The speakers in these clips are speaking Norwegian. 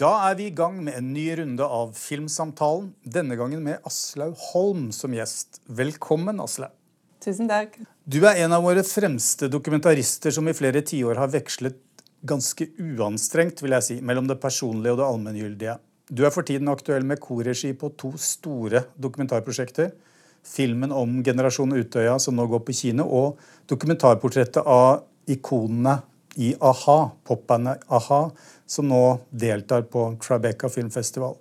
Da er vi i gang med en ny runde av Filmsamtalen. Denne gangen med Aslaug Holm som gjest. Velkommen, Aslaug. Tusen takk. Du er en av våre fremste dokumentarister som i flere tiår har vekslet ganske uanstrengt vil jeg si, mellom det personlige og det allmenngyldige. Du er for tiden aktuell med korregi på to store dokumentarprosjekter. Filmen om generasjonen Utøya som nå går på kino, og dokumentarportrettet av ikonene i a-ha, popbandet a-ha, som nå deltar på Tribeca filmfestival.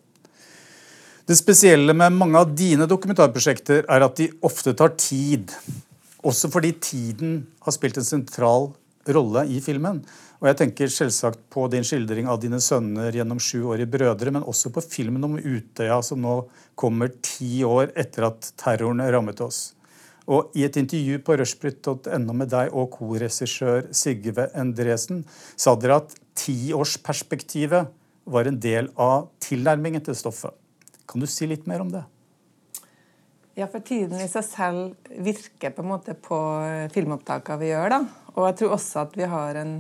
Det spesielle med mange av dine dokumentarprosjekter er at de ofte tar tid. Også fordi tiden har spilt en sentral rolle i filmen. Og jeg tenker selvsagt på din skildring av dine sønner gjennom sju år i Brødre, men også på filmen om Utøya, som nå kommer ti år etter at terroren rammet oss. Og I et intervju på rushbrit.no med deg og korregissør Sigve Endresen sa dere at tiårsperspektivet var en del av tilnærmingen til stoffet. Kan du si litt mer om det? Ja, for tiden i seg selv virker på en måte på filmopptakene vi gjør. da. Og jeg tror også at vi har en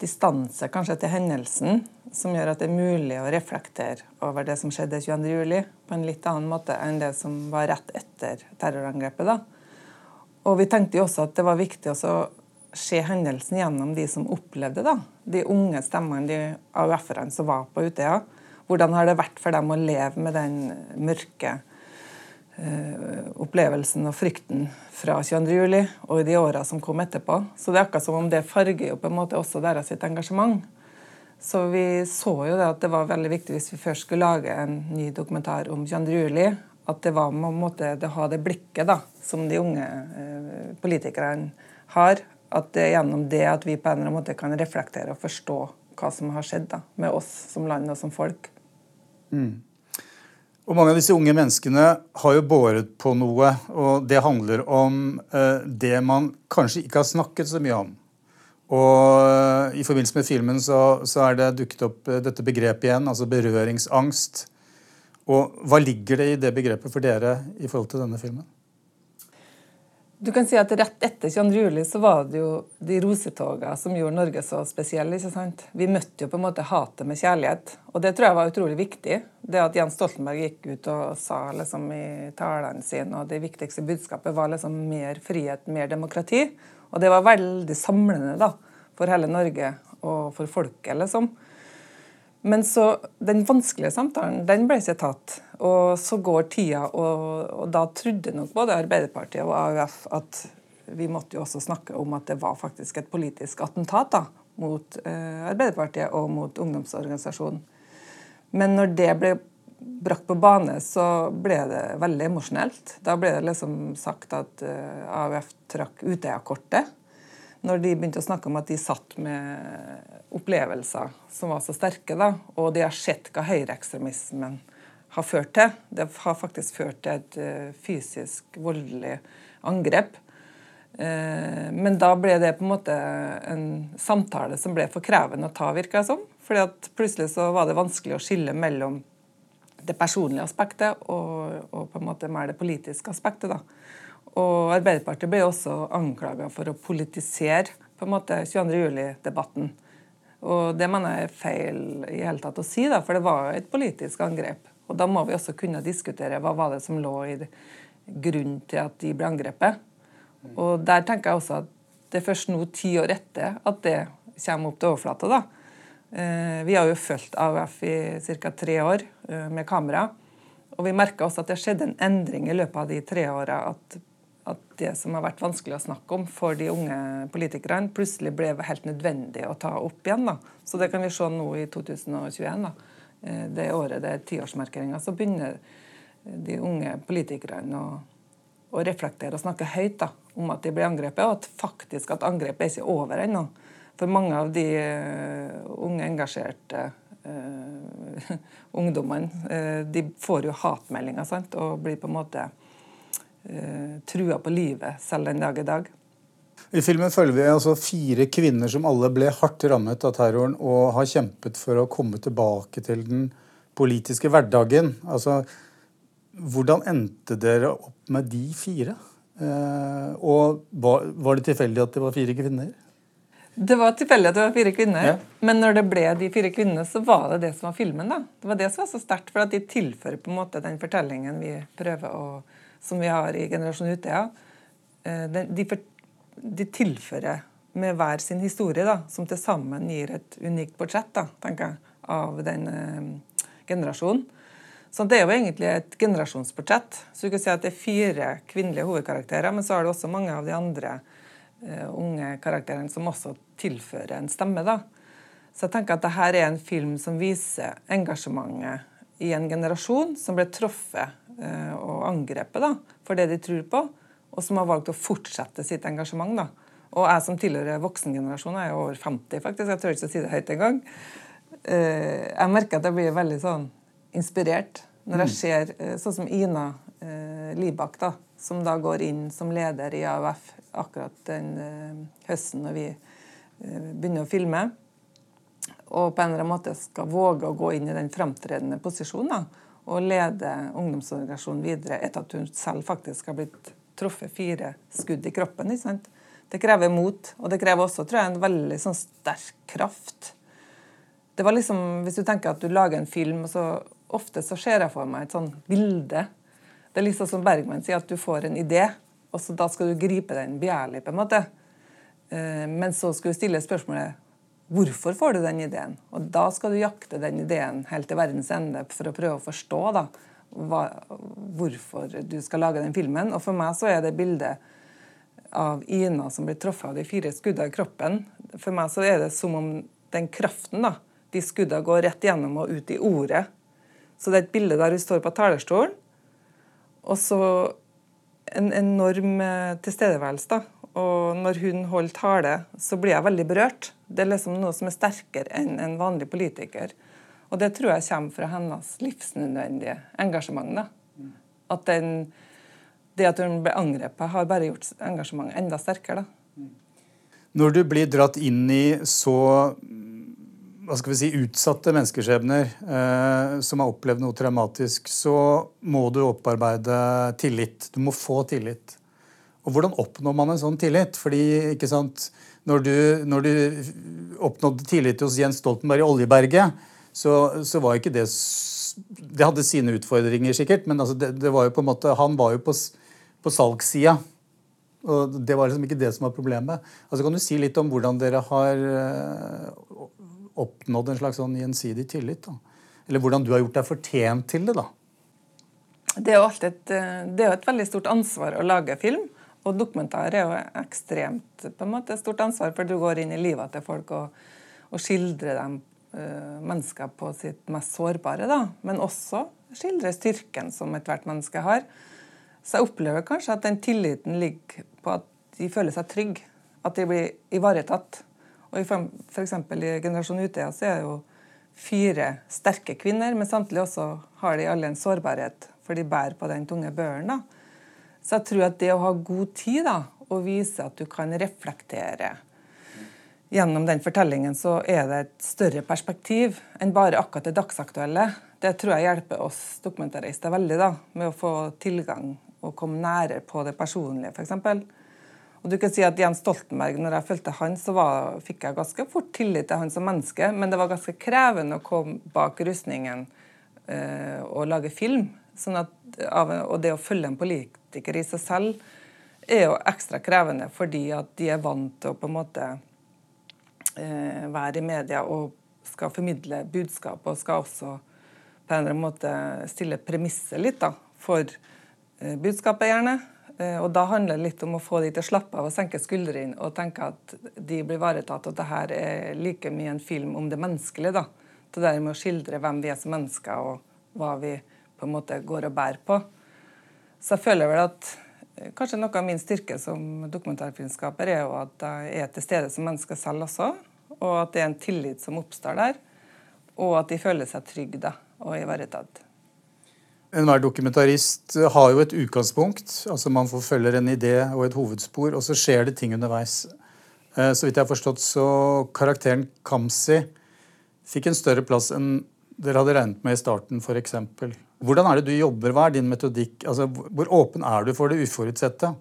distanse kanskje til hendelsen som gjør at det er mulig å reflektere over det som skjedde 22.07. på en litt annen måte enn det som var rett etter terrorangrepet. da. Og vi tenkte jo også at det var viktig å se hendelsen gjennom de som opplevde det. De unge stemmene, de AUF-erne som var på Utøya. Hvordan har det vært for dem å leve med den mørke eh, opplevelsen og frykten fra 22.07. og i de åra som kom etterpå. Så det er akkurat som om det farger jo på en måte også deres sitt engasjement. Så vi så jo det at det var veldig viktig hvis vi først skulle lage en ny dokumentar om 22.07 at det var måte det ha det blikket da, som de unge eh, politikerne har. At det er gjennom det at vi på en eller annen måte kan reflektere og forstå hva som har skjedd da, med oss som land og som folk. Mm. Og Mange av disse unge menneskene har jo båret på noe, og det handler om eh, det man kanskje ikke har snakket så mye om. Og eh, I forbindelse med filmen så, så er det dukket opp eh, dette begrepet igjen, altså berøringsangst. Og Hva ligger det i det begrepet for dere i forhold til denne filmen? Du kan si at Rett etter 22. juli så var det jo de rosetogene som gjorde Norge så spesiell. ikke sant? Vi møtte jo på en måte hatet med kjærlighet, og det tror jeg var utrolig viktig. Det at Jens Stoltenberg gikk ut og sa liksom i talene sine og det viktigste budskapet var liksom mer frihet, mer demokrati. Og det var veldig samlende da, for hele Norge og for folket, liksom. Men så, den vanskelige samtalen den ble ikke tatt. Og så går tida, og, og da trodde nok både Arbeiderpartiet og AUF at vi måtte jo også snakke om at det var faktisk et politisk attentat da, mot eh, Arbeiderpartiet og mot ungdomsorganisasjonen. Men når det ble brakt på bane, så ble det veldig emosjonelt. Da ble det liksom sagt at eh, AUF trakk Utøya-kortet når de begynte å snakke om at de satt med opplevelser som var så sterke, da, og de har sett hva høyreekstremismen har ført til. Det har faktisk ført til et uh, fysisk voldelig angrep. Uh, men da ble det på en måte en samtale som ble for krevende å ta, virka det som. Fordi at plutselig så var det vanskelig å skille mellom det personlige aspektet og, og på en måte mer det politiske aspektet. da. Og Arbeiderpartiet ble også anklaga for å politisere på en måte 22. juli-debatten. Og Det mener jeg er feil i hele tatt å si, da, for det var et politisk angrep. Og Da må vi også kunne diskutere hva var det som lå i grunnen til at de ble angrepet. Og Der tenker jeg også at det er først nå, ti år etter, at det kommer opp til overflata. da. Eh, vi har jo fulgt AUF i ca. tre år eh, med kamera. Og vi merka også at det skjedde en endring i løpet av de tre åra. At at det som har vært vanskelig å snakke om for de unge politikerne, plutselig ble helt nødvendig å ta opp igjen. Da. Så det kan vi se nå i 2021. Da. Eh, det året det er tiårsmarkeringa, så begynner de unge politikerne å, å, reflektere og snakke høyt da, om at de blir angrepet, og at faktisk at angrepet er ikke over ennå. For mange av de uh, unge, engasjerte uh, ungdommene, uh, de får jo hatmeldinger sant, og blir på en måte eh, trua på livet selv den dag i dag. I filmen følger vi altså fire kvinner som alle ble hardt rammet av terroren og har kjempet for å komme tilbake til den politiske hverdagen. Altså, hvordan endte dere opp med de fire? Eh, og var det tilfeldig at det var fire kvinner? Det var tilfeldig at det var fire kvinner. Ja. Men når det ble de fire kvinnene, så var det det som var filmen. da. Det var det som var så sterkt, for at de tilfører på en måte den fortellingen vi prøver å, som vi har i Generasjon Utøya. Eh, den- De, de tilfører med hver sin historie, da, som til sammen gir et unikt portrett da, tenker jeg, av den eh, generasjonen. Så det er jo egentlig et generasjonsportrett. Så du kan si at det er fire kvinnelige hovedkarakterer, men så har du også mange av de andre eh, unge karakterene som også tilfører en stemme. da. Så jeg tenker at dette er en film som viser engasjementet i en generasjon som ble truffet eh, og angrepet da, for det de tror på, og som har valgt å fortsette sitt engasjement. da. Og jeg som tilhører voksengenerasjonen, er jo over 50 faktisk, jeg tør ikke å si det høyt engang. Eh, jeg merker at jeg blir veldig sånn inspirert når jeg ser eh, sånn som Ina eh, Libak, da, som da går inn som leder i AUF akkurat den eh, høsten når vi eh, begynner å filme. Og på en eller annen måte skal våge å gå inn i den fremtredende posisjonen og lede ungdomsorganisasjonen videre etter at hun selv faktisk har blitt truffet fire skudd i kroppen. ikke sant? Det krever mot, og det krever også tror jeg, en veldig sånn sterk kraft. Det var liksom, Hvis du tenker at du lager en film, og så ofte så ser jeg for meg et sånn bilde. Det er liksom som Bergman sier, at du får en idé, og så da skal du gripe den begjærlig. på en måte. Eh, Men så skal du stille spørsmålet hvorfor får du den ideen? Og da skal du jakte den ideen helt til verdens ende for å prøve å forstå da, hva, hvorfor du skal lage den filmen. Og for meg så er det bildet av Ina som blir truffet av de fire skuddene i kroppen. For meg så er det som om den kraften, da, de skuddene går rett gjennom og ut i ordet. Så det er et bilde der hun står på talerstolen, og så en enorm eh, tilstedeværelse. da. Og når hun holder tale, så blir jeg veldig berørt. Det er liksom noe som er sterkere enn en vanlig politiker. Og det tror jeg kommer fra hennes livsnødvendige engasjement. da. At den, det at hun ble angrepet, har bare gjort engasjementet enda sterkere. da. Når du blir dratt inn i så hva skal vi si, utsatte menneskeskjebner eh, som har opplevd noe traumatisk, så må du opparbeide tillit. Du må få tillit. Og hvordan oppnår man en sånn tillit? Fordi, ikke sant, når du, når du oppnådde tillit hos Jens Stoltenberg i Oljeberget, så, så var ikke det Det hadde sine utfordringer, sikkert, men altså det, det var jo på en måte, han var jo på, på salgssida. Og det var liksom ikke det som var problemet. Altså Kan du si litt om hvordan dere har eh, oppnådd en slags sånn gjensidig tillit? da? Eller hvordan du har gjort deg fortjent til det? da? Det er jo et, eh, er et veldig stort ansvar å lage film. Og dokumentar er jo ekstremt på en måte stort ansvar, for du går inn i livet til folk og, og skildrer dem eh, mennesker på sitt mest sårbare. da, Men også skildrer styrken som ethvert menneske har. Så jeg opplever kanskje at den tilliten ligger på at de føler seg trygge. At de blir ivaretatt. Og f.eks. i Generasjon Utøya så er det jo fire sterke kvinner, men samtidig også har de alle en sårbarhet, for de bærer på den tunge børen. Så jeg tror at det å ha god tid da, og vise at du kan reflektere gjennom den fortellingen, så er det et større perspektiv enn bare akkurat det dagsaktuelle. Det tror jeg hjelper oss dokumentarister veldig da, med å få tilgang og komme nærere på det personlige, f.eks. Og du kan si at Jens Stoltenberg, når jeg fulgte han, så var, fikk jeg ganske fort tillit til han som menneske, men det var ganske krevende å komme bak rustningen eh, og lage film. Sånn at, av, og det å følge en politiker i seg selv er jo ekstra krevende, fordi at de er vant til å på en måte eh, være i media og skal formidle budskap, og skal også på en eller annen måte stille premisser litt da, for eh, budskapet, gjerne. Eh, og da handler det litt om å få de til å slappe av og senke skuldrene og tenke at de blir ivaretatt, og at det her er like mye en film om det menneskelige. da. Det der med å skildre hvem vi er som mennesker, og hva vi på en måte går og bærer på. Så jeg føler vel at eh, kanskje noe av min styrke som dokumentarfilmskaper er jo at jeg er til stede som menneske selv også, og at det er en tillit som oppstår der, og at de føler seg trygge da, og ivaretatt. Enhver dokumentarist har jo et utgangspunkt. altså Man forfølger en idé og et hovedspor, og så skjer det ting underveis. Eh, Så vidt jeg har forstått, så karakteren Kamzy fikk en større plass enn dere hadde regnet med i starten, f.eks. Hvordan er det du jobber? Hva er din metodikk? Altså, Hvor åpen er du for det uforutsette?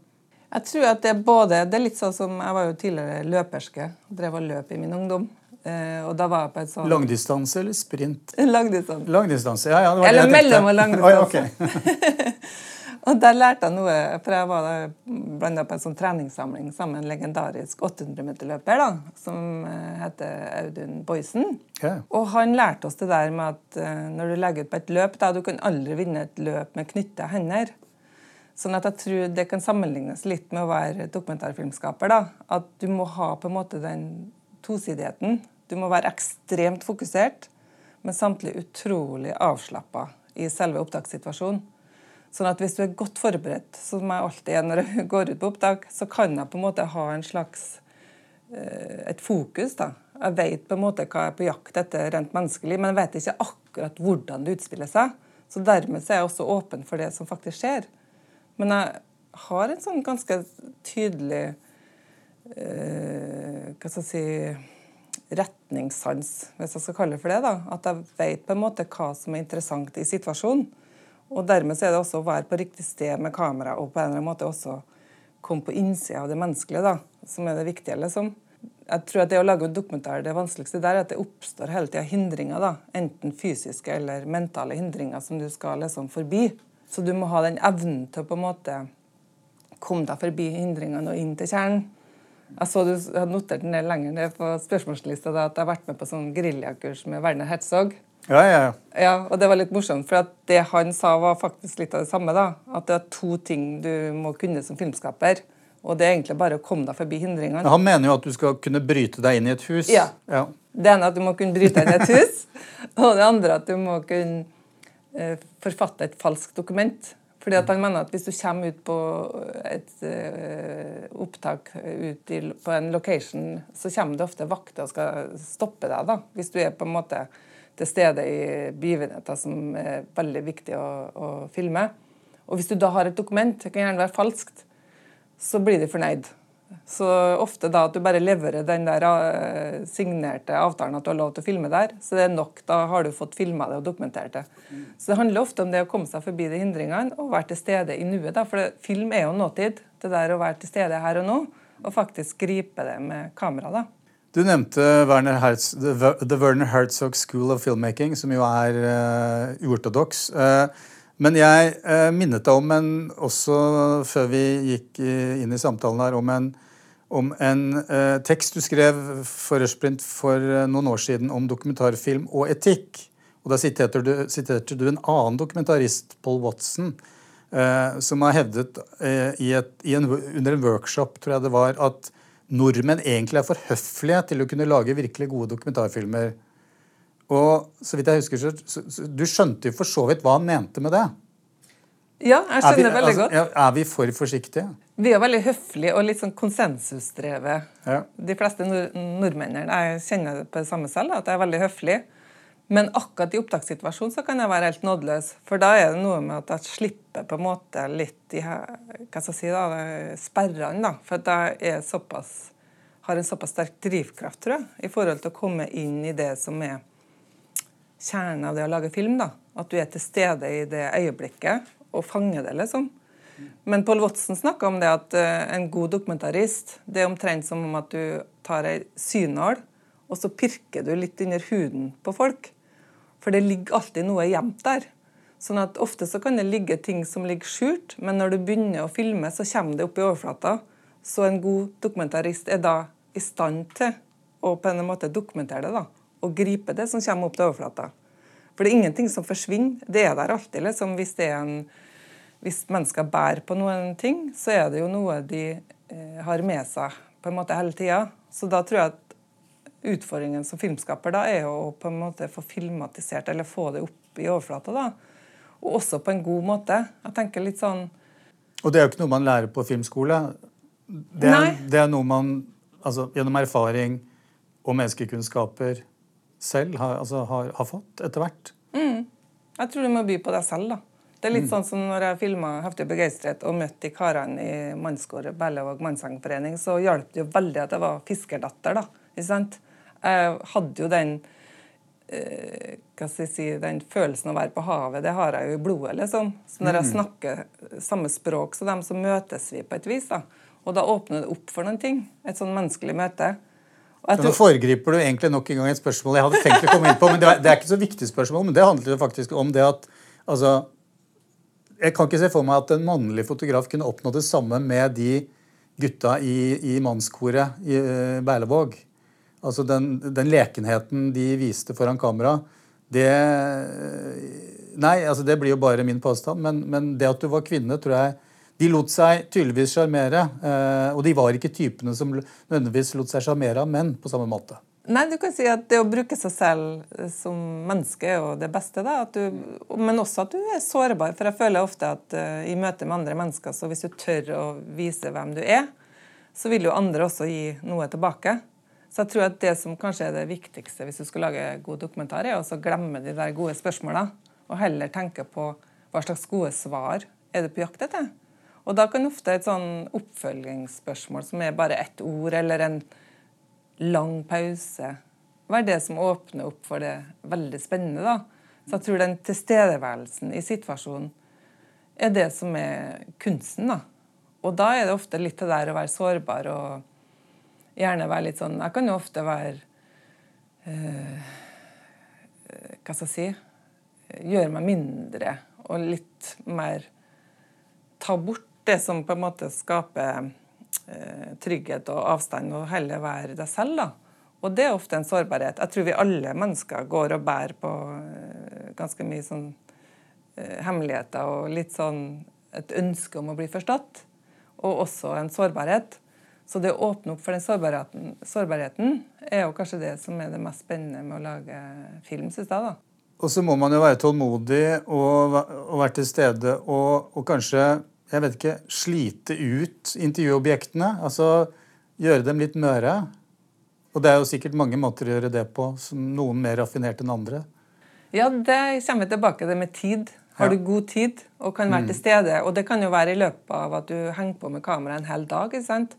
Jeg tror at det er både Det er litt sånn som Jeg var jo tidligere løperske. Drev og løp i min ungdom. Eh, og da var jeg på et sånt Langdistanse eller sprint? Langdistanse. Langdistanse, ja, ja, det var Eller det jeg mellom og langdistanse. Oi, ok. Og der lærte jeg noe, for jeg var blanda på en sånn treningssamling sammen med en legendarisk 800-meterløper da, som eh, heter Audun Boysen. Okay. Og han lærte oss det der med at eh, når du legger ut på et løp, da, du kan aldri vinne et løp med knytta hender. Sånn at jeg tror det kan sammenlignes litt med å være dokumentarfilmskaper. da, At du må ha på en måte den tosidigheten. Du må være ekstremt fokusert, men samtidig utrolig avslappa i selve opptakssituasjonen. Sånn at hvis du er godt forberedt, som jeg alltid er når jeg går ut på opptak, så kan jeg på en måte ha en slags eh, et fokus. da. Jeg vet på en måte hva jeg er på jakt etter rent menneskelig, men jeg vet ikke akkurat hvordan det utspiller seg. Så dermed er jeg også åpen for det som faktisk skjer. Men jeg har en sånn ganske tydelig eh, Hva skal jeg si retningssans, hvis jeg skal kalle det for det. da. At jeg vet på en måte hva som er interessant i situasjonen. Og dermed så er det også å være på riktig sted med kamera og på en eller annen måte også komme på innsida av det menneskelige, da, som er det viktige. liksom. Jeg tror at Det å lage en dokumentar, det vanskeligste der er at det oppstår hele tida hindringer. da, Enten fysiske eller mentale hindringer som du skal liksom forbi. Så du må ha den evnen til å på en måte komme deg forbi hindringene og inn til kjernen. Jeg så du hadde notert den ned lenger ned på spørsmålslista da, at jeg har vært med på sånn geriljakurs med Werner Herzog. Ja, ja, ja. Ja, og det var litt morsomt, for at det han sa var faktisk litt av det samme. da. At det er to ting du må kunne som filmskaper. Og det er egentlig bare å komme deg forbi hindringene. Han mener jo at du skal kunne bryte deg inn i et hus. Ja. ja. Det ene er at du må kunne bryte deg inn i et hus, og det andre at du må kunne eh, forfatte et falskt dokument. Fordi at han mener at Hvis du kommer ut på et uh, opptak ut i, på en location, så kommer det ofte vakter og skal stoppe deg. da, Hvis du er på en måte til stede i begivenheter som er veldig viktig å, å filme. Og Hvis du da har et dokument, det kan gjerne være falskt, så blir de fornøyd. Så ofte da at du bare leverer den der eh, signerte avtalen at du har lov til å filme der, så det er nok. Da har du fått filma det og dokumentert det. Så det handler ofte om det å komme seg forbi de hindringene og være til stede i nuet. da, For film er jo nåtid. Det der å være til stede her og nå og faktisk gripe det med kamera. da. Du nevnte Werner Herz, The Werner Herzog School of Filmmaking, som jo er uh. Uh, men jeg eh, minnet deg om en, også før vi gikk inn i samtalen her, om en, om en tekst du skrev for Rushprint for noen år siden om dokumentarfilm og etikk. Og Da siterte du, siterte du en annen dokumentarist, Paul Watson, som har hevdet i et, i en, under en workshop tror jeg det var, at nordmenn egentlig er for høflige til å kunne lage virkelig gode dokumentarfilmer. Og så vidt jeg husker, så, så, så Du skjønte jo for så vidt hva han mente med det. Ja, jeg skjønner er vi, veldig altså, godt. Er vi for forsiktige? Vi er veldig høflige og litt sånn konsensusdrevet. Ja. De fleste nord nordmennene Jeg kjenner på det samme selv, at jeg er veldig høflig. Men akkurat i opptakssituasjonen så kan jeg være helt nådeløs. For da er det noe med at jeg slipper på en måte litt de her, hva skal jeg si da, sperrene. da, For at jeg såpass, har en såpass sterk drivkraft, tror jeg, i forhold til å komme inn i det som er kjernen av det å lage film. da, At du er til stede i det øyeblikket og fanger det, liksom. Men Paul Watson snakka om det at uh, en god dokumentarist det er omtrent som om at du tar ei synål, og så pirker du litt under huden på folk. For det ligger alltid noe gjemt der. Sånn at Ofte så kan det ligge ting som ligger skjult, men når du begynner å filme, så kommer det opp i overflata. Så en god dokumentarist er da i stand til å på en måte dokumentere det. da, Og gripe det som kommer opp til overflata. For det er ingenting som forsvinner. Det er der alltid. liksom, Hvis, det en, hvis mennesker bærer på noen ting, så er det jo noe de eh, har med seg på en måte hele tida. Så da tror jeg at utfordringen som filmskaper da er å på en måte få filmatisert eller få det opp i overflata. da. Og også på en god måte. Jeg tenker litt sånn Og det er jo ikke noe man lærer på filmskole. Det er, det er noe man altså, gjennom erfaring og menneskekunnskaper selv har, altså, har, har fått etter hvert. Jeg tror du må by på deg selv. da. Det er litt sånn som når jeg filma 'Heftig begeistret' og møtte de karene i mannskåret Berlevåg mannsangforening, så hjalp det jo veldig at jeg var fiskerdatter. da. Ikke sant? Jeg hadde jo den eh, hva skal jeg si, den følelsen av å være på havet, det har jeg jo i blodet. liksom. Så når jeg snakker samme språk som dem, så møtes vi på et vis. da. Og da åpner det opp for noen ting. Et sånn menneskelig møte. Nå foregriper du egentlig nok en gang et spørsmål jeg hadde tenkt å komme inn på. men Det er, det er ikke så viktig spørsmål, men det handler jo faktisk om det at altså, Jeg kan ikke se for meg at en mannlig fotograf kunne oppnå det samme med de gutta i, i mannskoret i uh, Berlevåg. Altså den, den, lekenheten de viste foran kamera, det Nei, altså det blir jo bare min påstand, men, men det at du var kvinne, tror jeg de lot seg tydeligvis sjarmere. Eh, og de var ikke typene som nødvendigvis lot seg sjarmere av menn på samme måte. Nei, du kan si at det å bruke seg selv eh, som menneske er jo det beste. da, du, Men også at du er sårbar. For jeg føler ofte at uh, i møte med andre mennesker, så hvis du tør å vise hvem du er, så vil jo andre også gi noe tilbake. Så jeg tror at det som kanskje er det viktigste hvis du skal lage god dokumentar, er å glemme de der gode spørsmåla, og heller tenke på hva slags gode svar er du på jakt etter. Og da kan ofte et sånn oppfølgingsspørsmål som er bare ett ord, eller en lang pause, være det som åpner opp for det veldig spennende. da. Så jeg tror den tilstedeværelsen i situasjonen er det som er kunsten. da. Og da er det ofte litt det der å være sårbar og gjerne være litt sånn Jeg kan jo ofte være øh, Hva skal jeg si Gjøre meg mindre og litt mer ta bort det som på en måte skaper eh, trygghet og avstand, og heller være deg selv. da. Og det er ofte en sårbarhet. Jeg tror vi alle mennesker går og bærer på eh, ganske mye sånn eh, hemmeligheter og litt sånn et ønske om å bli forstått, og også en sårbarhet. Så det å åpne opp for den sårbarheten, sårbarheten er jo kanskje det som er det mest spennende med å lage film, synes jeg. da. Og så må man jo være tålmodig og, og være til stede og, og kanskje jeg vet ikke, slite ut intervjuobjektene. Altså gjøre dem litt møre. Og det er jo sikkert mange måter å gjøre det på, som noen mer raffinert enn andre. Ja, det kommer tilbake til med tid. Har du god tid og kan være mm. til stede, og det kan jo være i løpet av at du henger på med kamera en hel dag, ikke sant?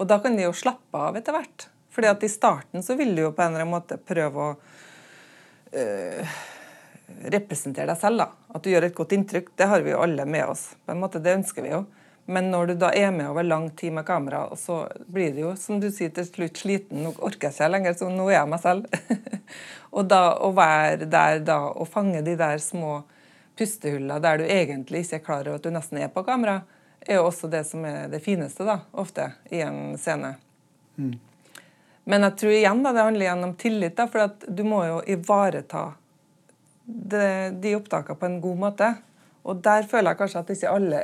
og da kan de jo slappe av etter hvert. Fordi at i starten så vil du jo på en eller annen måte prøve å øh, representere deg selv. da. At du gjør et godt inntrykk. Det har vi jo alle med oss. på en måte, Det ønsker vi jo. Men når du da er med over lang tid med kamera, så blir det jo, som du sier, til slutt sliten. Nå orker jeg ikke lenger, så nå er jeg meg selv. og da å være der da og fange de der små pustehullene der du egentlig ikke er klar over at du nesten er på kamera, er jo også det som er det fineste, da, ofte, i en scene. Mm. Men jeg tror igjen da, det handler igjen om tillit, da, for at du må jo ivareta de, opptakene på en god måte. Og der føler jeg kanskje at ikke alle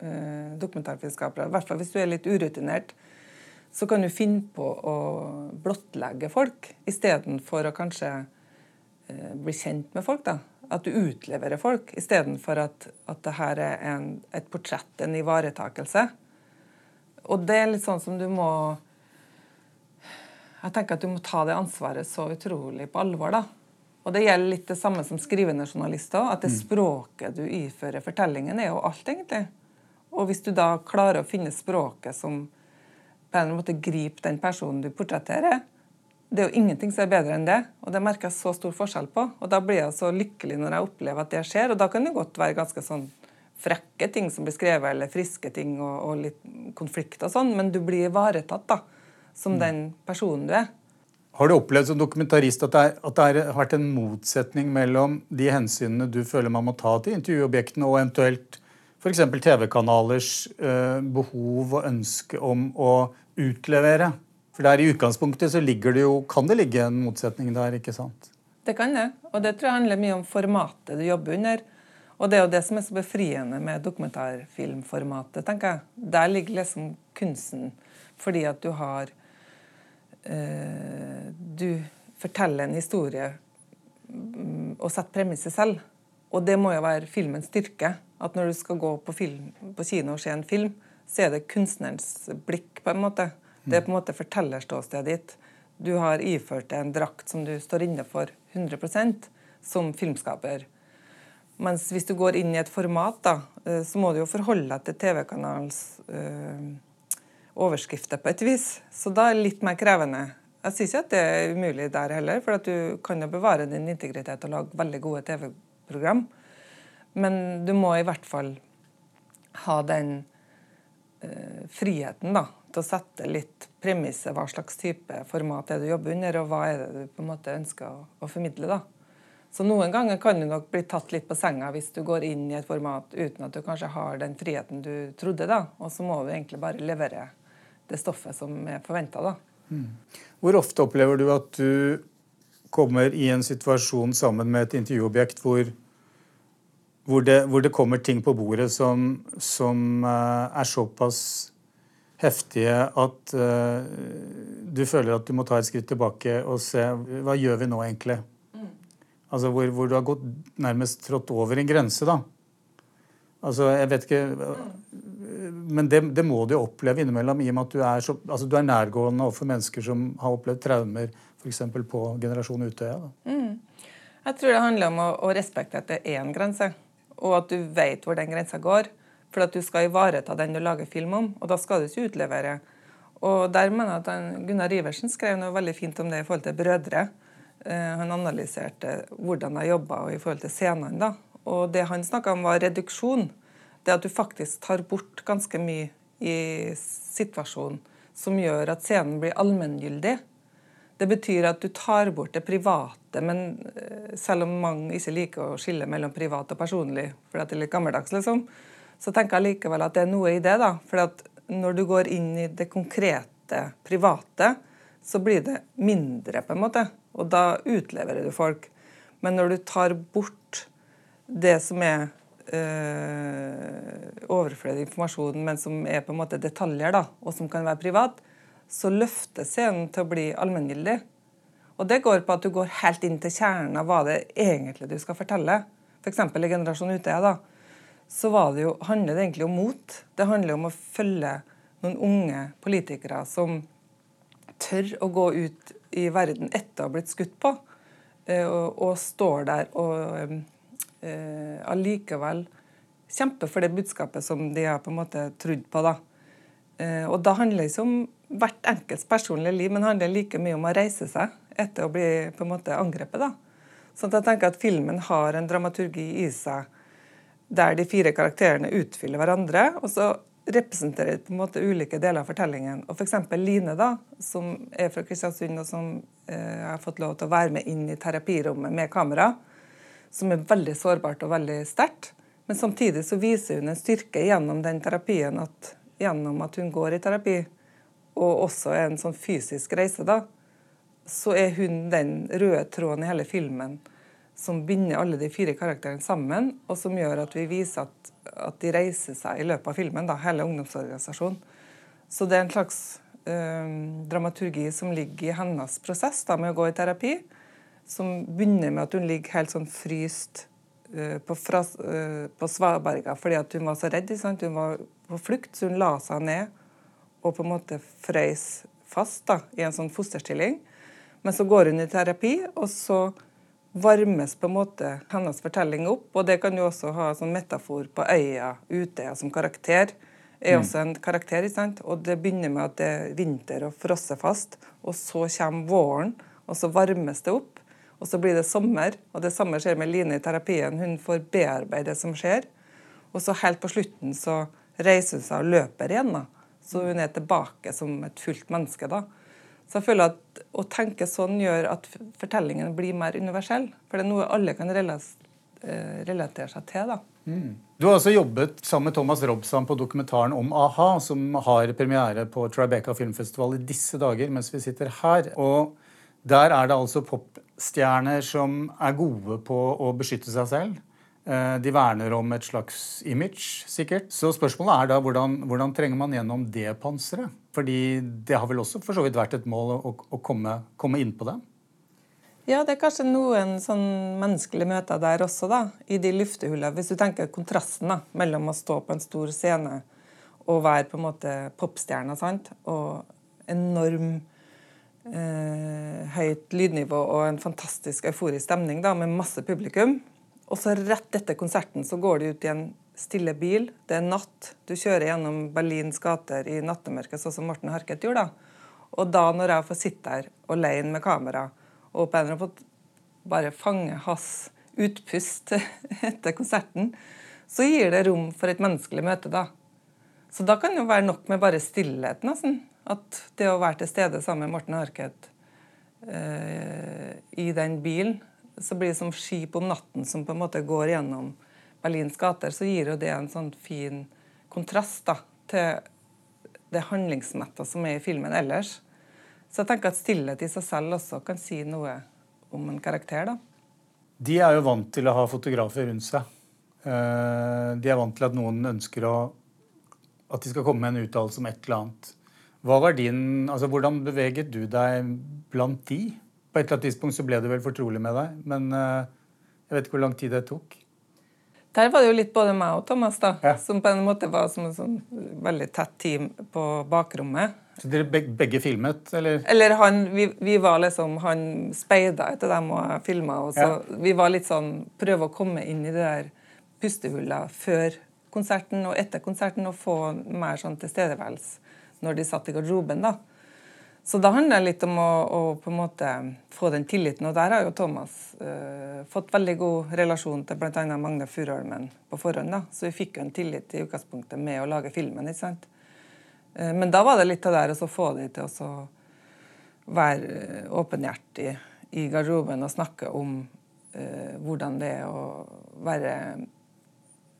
eh, dokumentarfilmskapere, i hvert fall hvis du er litt urutinert, så kan du finne på å blottlegge folk istedenfor å kanskje eh, bli kjent med folk. da. At du utleverer folk istedenfor at, at det her er en, et portrett, en ivaretakelse. Og det er litt sånn som du må Jeg tenker at du må ta det ansvaret så utrolig på alvor. da. Og Det gjelder litt det samme som skrivende journalister. At det mm. språket du ifører fortellingen, er jo alt, egentlig. Og hvis du da klarer å finne språket som på en måte griper den personen du portretterer, det er jo ingenting som er bedre enn det. Og det merker jeg så stor forskjell på. Og da blir jeg så lykkelig når jeg opplever at det skjer. Og da kan det godt være ganske sånn frekke ting som blir skrevet, eller friske ting og, og litt konflikt og sånn, men du blir ivaretatt da, som mm. den personen du er. Har du opplevd som dokumentarist at det, er, at det har vært en motsetning mellom de hensynene du føler man må ta til intervjuobjektene, og eventuelt f.eks. TV-kanalers eh, behov og ønske om å utlevere? For der i utgangspunktet så ligger det jo, kan det ligge en motsetning der, ikke sant? Det kan det. Og det tror jeg handler mye om formatet du jobber under. Og det er jo det som er så befriende med dokumentarfilmformatet, tenker jeg. Der ligger liksom kunsten. Fordi at du har du forteller en historie mm, og setter premisset selv. Og det må jo være filmens styrke. At når du skal gå på, film, på kino og se en film, så er det kunstnerens blikk, på en måte. Det er på en måte fortellerståstedet ditt. Du har iført deg en drakt som du står inne for 100% som filmskaper. Mens hvis du går inn i et format, da, eh, så må du jo forholde deg til TV-kanalens øh, overskrifter på et vis. Så da er det litt mer krevende. Jeg sier ikke at det er umulig der heller, for at du kan jo bevare din integritet og lage veldig gode TV-program. Men du må i hvert fall ha den eh, friheten da, til å sette litt premisset, hva slags type format er det du jobber under, og hva er det du på en måte ønsker å, å formidle. da. Så noen ganger kan du nok bli tatt litt på senga hvis du går inn i et format uten at du kanskje har den friheten du trodde, da. Og så må du egentlig bare levere det stoffet som er forventa. Mm. Hvor ofte opplever du at du kommer i en situasjon sammen med et intervjuobjekt hvor, hvor, det, hvor det, kommer ting på bordet som, som uh, er såpass heftige at uh, du føler at du må ta et skritt tilbake og se hva gjør vi nå egentlig? Mm. Altså hvor, hvor, du har gått nærmest trådt over en grense, da. Altså, jeg vet ikke Men det, det må du jo oppleve innimellom i og med at du er, så, altså, du er nærgående overfor mennesker som har opplevd traumer f.eks. på Generasjon Utøya. Mm. Jeg tror det handler om å, å respektere at det er en grense, og at du vet hvor den grensa går. For at du skal ivareta den du lager film om, og da skal du ikke utlevere. Og der mener jeg at Gunnar Iversen skrev noe veldig fint om det i forhold til brødre. Eh, han analyserte hvordan de jobba i forhold til scenene. da. Og det han snakka om, var reduksjon. Det at du faktisk tar bort ganske mye i situasjonen som gjør at scenen blir allmenngyldig. Det betyr at du tar bort det private, men eh, selv om mange ikke liker å skille mellom privat og personlig, for det er litt gammeldags, liksom, så tenker jeg likevel at det er noe i det. da, for Når du går inn i det konkrete, private, så blir det mindre, på en måte. Og da utleverer du folk. Men når du tar bort det som er øh, overflødig informasjon, men som er på en måte detaljer, da, og som kan være privat, så løfter scenen til å bli allmenngyldig. Og det går på at du går helt inn til kjernen av hva det egentlig du skal fortelle. F.eks. For i Generasjon Utøya. da, så det jo, handler det egentlig om mot. Det handler om å følge noen unge politikere som tør å gå ut i verden etter å ha blitt skutt på, eh, og, og står der og eh, allikevel kjemper for det budskapet som de har på en måte trodd på. da. Eh, og da handler det ikke om hvert enkelts personlige liv, men handler like mye om å reise seg etter å bli på en måte angrepet. da. at jeg tenker at filmen har en dramaturgi i seg der de fire karakterene utfyller hverandre. og så representerer på en måte ulike deler av fortellingen. Og F.eks. Line, da, som er fra Kristiansund og som eh, har fått lov til å være med inn i terapirommet med kamera, som er veldig sårbart og veldig sterkt. Men samtidig så viser hun en styrke gjennom den terapien, at, gjennom at hun går i terapi, og også er en sånn fysisk reise, da, så er hun den røde tråden i hele filmen som binder alle de fire karakterene sammen, og som gjør at vi viser at, at de reiser seg i løpet av filmen, da, hele ungdomsorganisasjonen. Så det er en slags øh, dramaturgi som ligger i hennes prosess da, med å gå i terapi, som begynner med at hun ligger helt sånn fryst uh, på, fra, uh, på Svaberga fordi at hun var så redd. Sant? Hun var på flukt, så hun la seg ned og på en måte frøys fast da, i en sånn fosterstilling. Men så går hun i terapi, og så varmes på en måte hennes fortelling opp. Og det kan jo også ha sånn metafor på øya, Utøya som karakter. er mm. også en karakter, sant? Og det begynner med at det er vinter og frosser fast. Og så kommer våren, og så varmes det opp. Og så blir det sommer. Og det samme skjer med Line i terapien. Hun får bearbeide det som skjer. Og så helt på slutten så reiser hun seg og løper igjen. da. Så hun er tilbake som et fullt menneske. da. Så jeg føler at Å tenke sånn gjør at fortellingen blir mer universell. For det er noe alle kan eh, relatere seg til. da. Mm. Du har også jobbet sammen med Thomas Robsan på dokumentaren om a-ha, som har premiere på Tribeca filmfestival i disse dager mens vi sitter her. Og Der er det altså popstjerner som er gode på å beskytte seg selv. Eh, de verner om et slags image, sikkert. Så spørsmålet er da hvordan, hvordan trenger man gjennom det panseret? Fordi det har vel også for så vidt vært et mål å, å komme, komme, inn på det? Ja, det er kanskje noen sånn menneskelige møter der også, da. I de luftehullene. Hvis du tenker kontrasten da, mellom å stå på en stor scene og være på en måte popstjerne, sant? og enorm eh, høyt lydnivå og en fantastisk euforisk stemning da, med masse publikum. Og så rett etter konserten så går de ut i en stille bil. Det er natt. Du kjører gjennom Berlins gater i nattemørket, sånn som Morten Harket gjorde. da. Og da når jeg får sitte der alene med kamera og på en eller annen bare fange hans utpust etter konserten, så gir det rom for et menneskelig møte, da. Så da kan det jo være nok med bare stillhet, nesten. At det å være til stede sammen med Morten Harket eh, i den bilen, så blir det som skip om natten som på en måte går gjennom Berlins gater, så gir jo det en sånn fin kontrast da, til det handlingsmetta som er i filmen ellers. Så jeg tenker at stillhet i seg selv også kan si noe om en karakter. da. De er jo vant til å ha fotografer rundt seg. Eh, de er vant til at noen ønsker å, at de skal komme med en uttalelse om et eller annet. Din, altså Hvordan beveget du deg blant de? På et eller annet tidspunkt så ble du vel fortrolig med deg, men eh, jeg vet ikke hvor lang tid det tok. Der var det jo litt både meg og Thomas, da, ja. som på en måte var som en sånn veldig tett team på bakrommet. Så dere begge filmet, eller? Eller han, vi, vi var liksom, han speida etter dem og filma. Så ja. vi var litt sånn Prøve å komme inn i det der pustehullet før konserten og etter konserten og få mer sånn tilstedeværelse når de satt i garderoben. da. Så da handler det litt om å, å, på en måte få den tilliten. Og der har jo Thomas uh, fått veldig god relasjon til bl.a. Magne Furuholmen på forhånd. da. Så vi fikk jo en tillit i utgangspunktet med å lage filmen. ikke sant? Uh, men da var det litt av det å få de til å være åpenhjertig i garderoben og snakke om uh, hvordan det er å være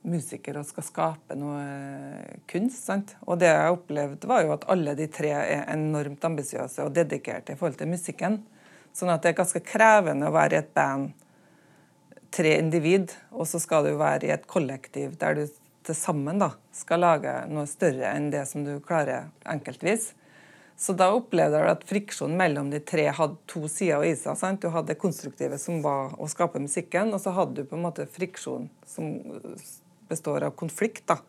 musiker og skal skape noe kunst. sant? Og det jeg opplevde, var jo at alle de tre er enormt ambisiøse og dedikerte i forhold til musikken. Sånn at det er ganske krevende å være i et band, tre individ, og så skal du være i et kollektiv der du til sammen da, skal lage noe større enn det som du klarer enkeltvis. Så da opplevde jeg at friksjonen mellom de tre hadde to sider i seg. sant? Du hadde det konstruktive, som var å skape musikken, og så hadde du på en måte friksjon som består av konflikt. da.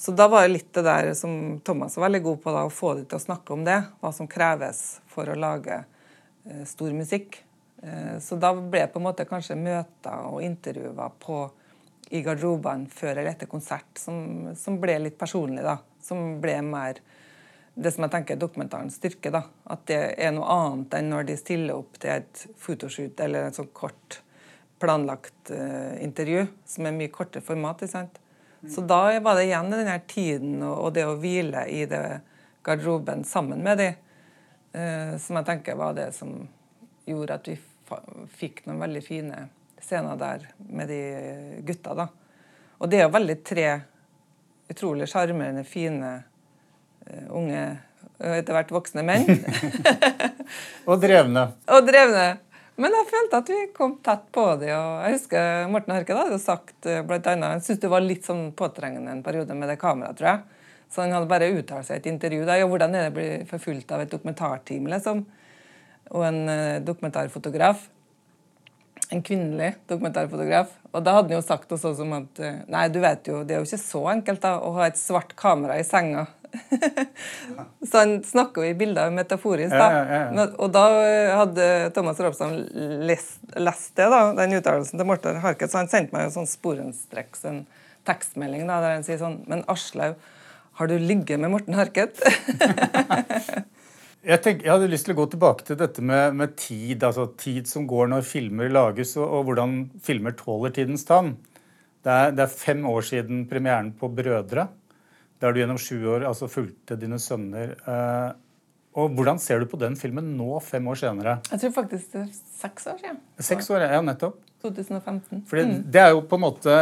Så da var det litt det der som Thomas var veldig god på, da, å få dem til å snakke om det. Hva som kreves for å lage eh, stor musikk. Eh, så da ble det på en måte kanskje møter og intervjuer på, i garderobene før eller etter konsert som, som, ble litt personlig. da. Som ble mer det som jeg tenker er dokumentarens styrke. da. At det er noe annet enn når de stiller opp til et fotoshoot eller en sånn kort planlagt uh, intervju, som er mye kortere format. sant? Så da var det igjen denne tiden og, og, det å hvile i det garderoben sammen med de, uh, som jeg tenker var det som gjorde at vi fikk noen veldig fine scener der med de gutta. da. Og det er jo veldig tre utrolig sjarmerende, fine, uh, unge etter hvert voksne menn. og drevne. Og drevne. Men jeg følte at vi kom tett på det. og Jeg husker Morten Harket hadde sagt eh, blant annet, Han syntes det var litt sånn påtrengende en periode med det kameraet, tror jeg. Så han hadde bare uttalt seg i et intervju. Da, ja, hvordan er det å bli forfulgt av et dokumentarteam, liksom? Og en uh, dokumentarfotograf. En kvinnelig dokumentarfotograf. Og da hadde han jo sagt noe sånt som at uh, Nei, du vet jo, det er jo ikke så enkelt da, å ha et svart kamera i senga så han snakker jo i bilder metaforisk. da. Ja, ja. Og da hadde Thomas Robson lest, lest, det, da, den uttalelsen til Morten Harket, så han sendte meg en sånn sporenstreks, en tekstmelding da, der han sier sånn Men Aslaug, har du ligget med Morten Harket? jeg, tenker, jeg, hadde lyst til å gå tilbake til dette med, med tid. altså Tid som går når filmer lages, og, og hvordan filmer tåler tidens tann. Det er, det er, fem år siden premieren på 'Brødre' der du gjennom sju år altså fulgte dine sønner. Eh, og Hvordan ser du på den filmen nå, fem år senere? Jeg tror faktisk det er seks år siden. Seks år, ja, nettopp. 2015. Fordi mm. Det er jo på en måte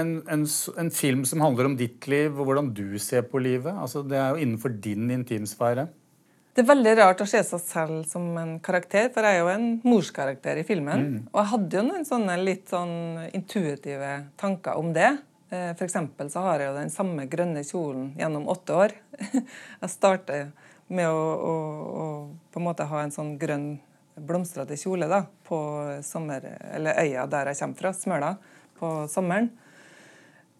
en, en, en, film som handler om ditt liv og hvordan du ser på livet. Altså Det er jo innenfor din intimsfære. Det er veldig rart å se seg selv som en karakter, for jeg er jo en morskarakter i filmen. Mm. Og jeg hadde jo noen sånne litt sånn intuitive tanker om det. Eh, F.eks. så har jeg jo den samme grønne kjolen gjennom åtte år. Jeg starter med å, å, å, på en måte ha en sånn grønn blomstrete kjole da, på sommer, eller øya der jeg kommer fra, Smøla, på sommeren.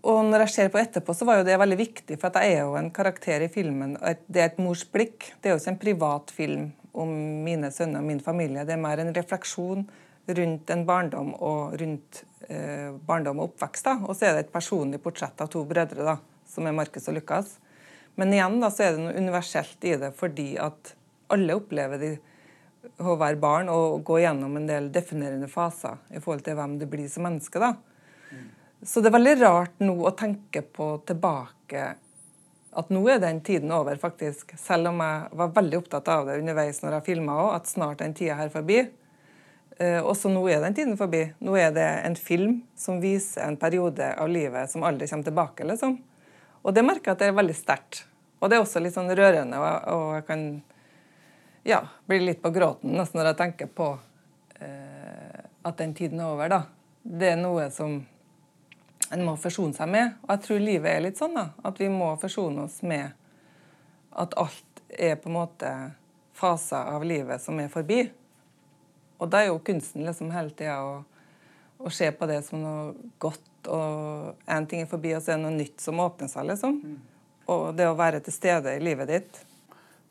Og når jeg ser på etterpå, så var jo det veldig viktig, for jeg er jo en karakter i filmen. Det er et mors blikk. Det er jo ikke en privat film om mine sønner og min familie. Det er mer en refleksjon rundt en barndom og rundt eh, barndom og oppvekst. Da. Og så er det et personlig portrett av to brødre, da, som er Markus og Lukas. Men igjen da, så er det noe universelt i det, fordi at alle opplever de å være barn og gå gjennom en del definerende faser i forhold til hvem du blir som menneske. da. Så det er veldig rart nå å tenke på tilbake at nå er den tiden over, faktisk. Selv om jeg var veldig opptatt av det underveis når jeg filma òg, at snart den tida her forbi. Eh, også nå er den tiden forbi. Nå er det en film som viser en periode av livet som aldri kommer tilbake, liksom. Og det merker jeg at det er veldig sterkt. Og det er også litt sånn rørende, og jeg kan ja, bli litt på gråten nesten når jeg tenker på eh, at den tiden er over, da. Det er noe som en må forsone seg med. Og jeg tror livet er litt sånn, da. At vi må forsone oss med at alt er på en måte faser av livet som er forbi. Og da er jo kunsten liksom hele tida å, å, se på det som noe godt, og én ting er forbi, og så er det noe nytt som åpner seg, liksom. Og det å være til stede i livet ditt.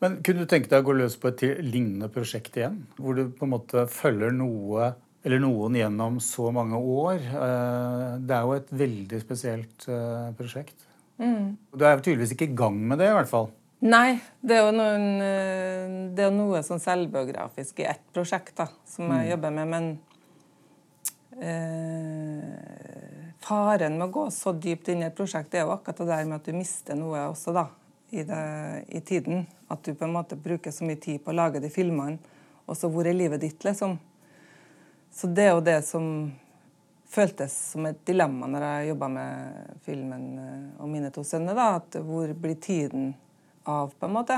Men kunne du tenke deg å gå løs på et lignende prosjekt igjen? Hvor du på en måte følger noe eller noen gjennom så mange år. Eh, det er jo et veldig spesielt eh, prosjekt. Mm. Du er tydeligvis ikke i gang med det, i hvert fall. Nei, det er jo, noen, eh, det er noe sånn selvbiografisk i ett prosjekt da, som jeg mm. jobber med. Men eh, faren med å gå så dypt inn i et prosjekt det er jo akkurat det der med at du mister noe også da, i, det, i tiden. At du på en måte bruker så mye tid på å lage de filmene. Og så hvor er livet ditt, liksom? Så det er jo det som føltes som et dilemma når jeg jobba med filmen og eh, mine to sønner. da, at Hvor blir tiden av, på en måte?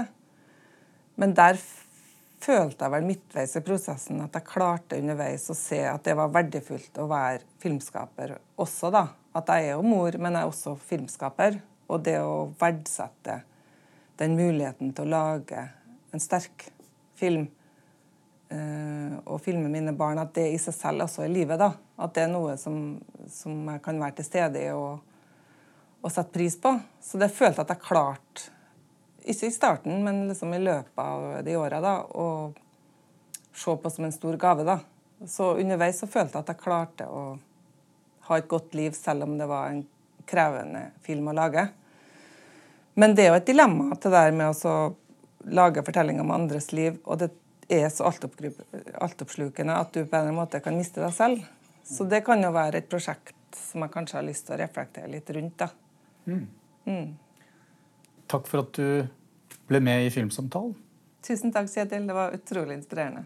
Men der følte jeg vel midtveis i prosessen at jeg klarte underveis å se at det var verdifullt å være filmskaper også, da. At jeg er jo mor, men jeg er også filmskaper. Og det å verdsette den muligheten til å lage en sterk film og å filme mine barn, at det i seg selv også er livet. da. At det er noe som, som jeg kan være til stede i og, og sette pris på. Så det følte jeg at jeg klarte, ikke i starten, men liksom i løpet av de åra, da, å se på som en stor gave. da. Så underveis så følte jeg at jeg klarte å ha et godt liv, selv om det var en krevende film å lage. Men det er jo et dilemma det der med å lage fortellinger om andres liv. og det er så altoppslukende at du på en måte kan miste deg selv. Så det kan jo være et prosjekt som jeg kanskje har lyst til å reflektere litt rundt. da. Mm. Mm. Takk for at du ble med i Filmsamtalen. Tusen takk, Kjetil. Det var utrolig inspirerende.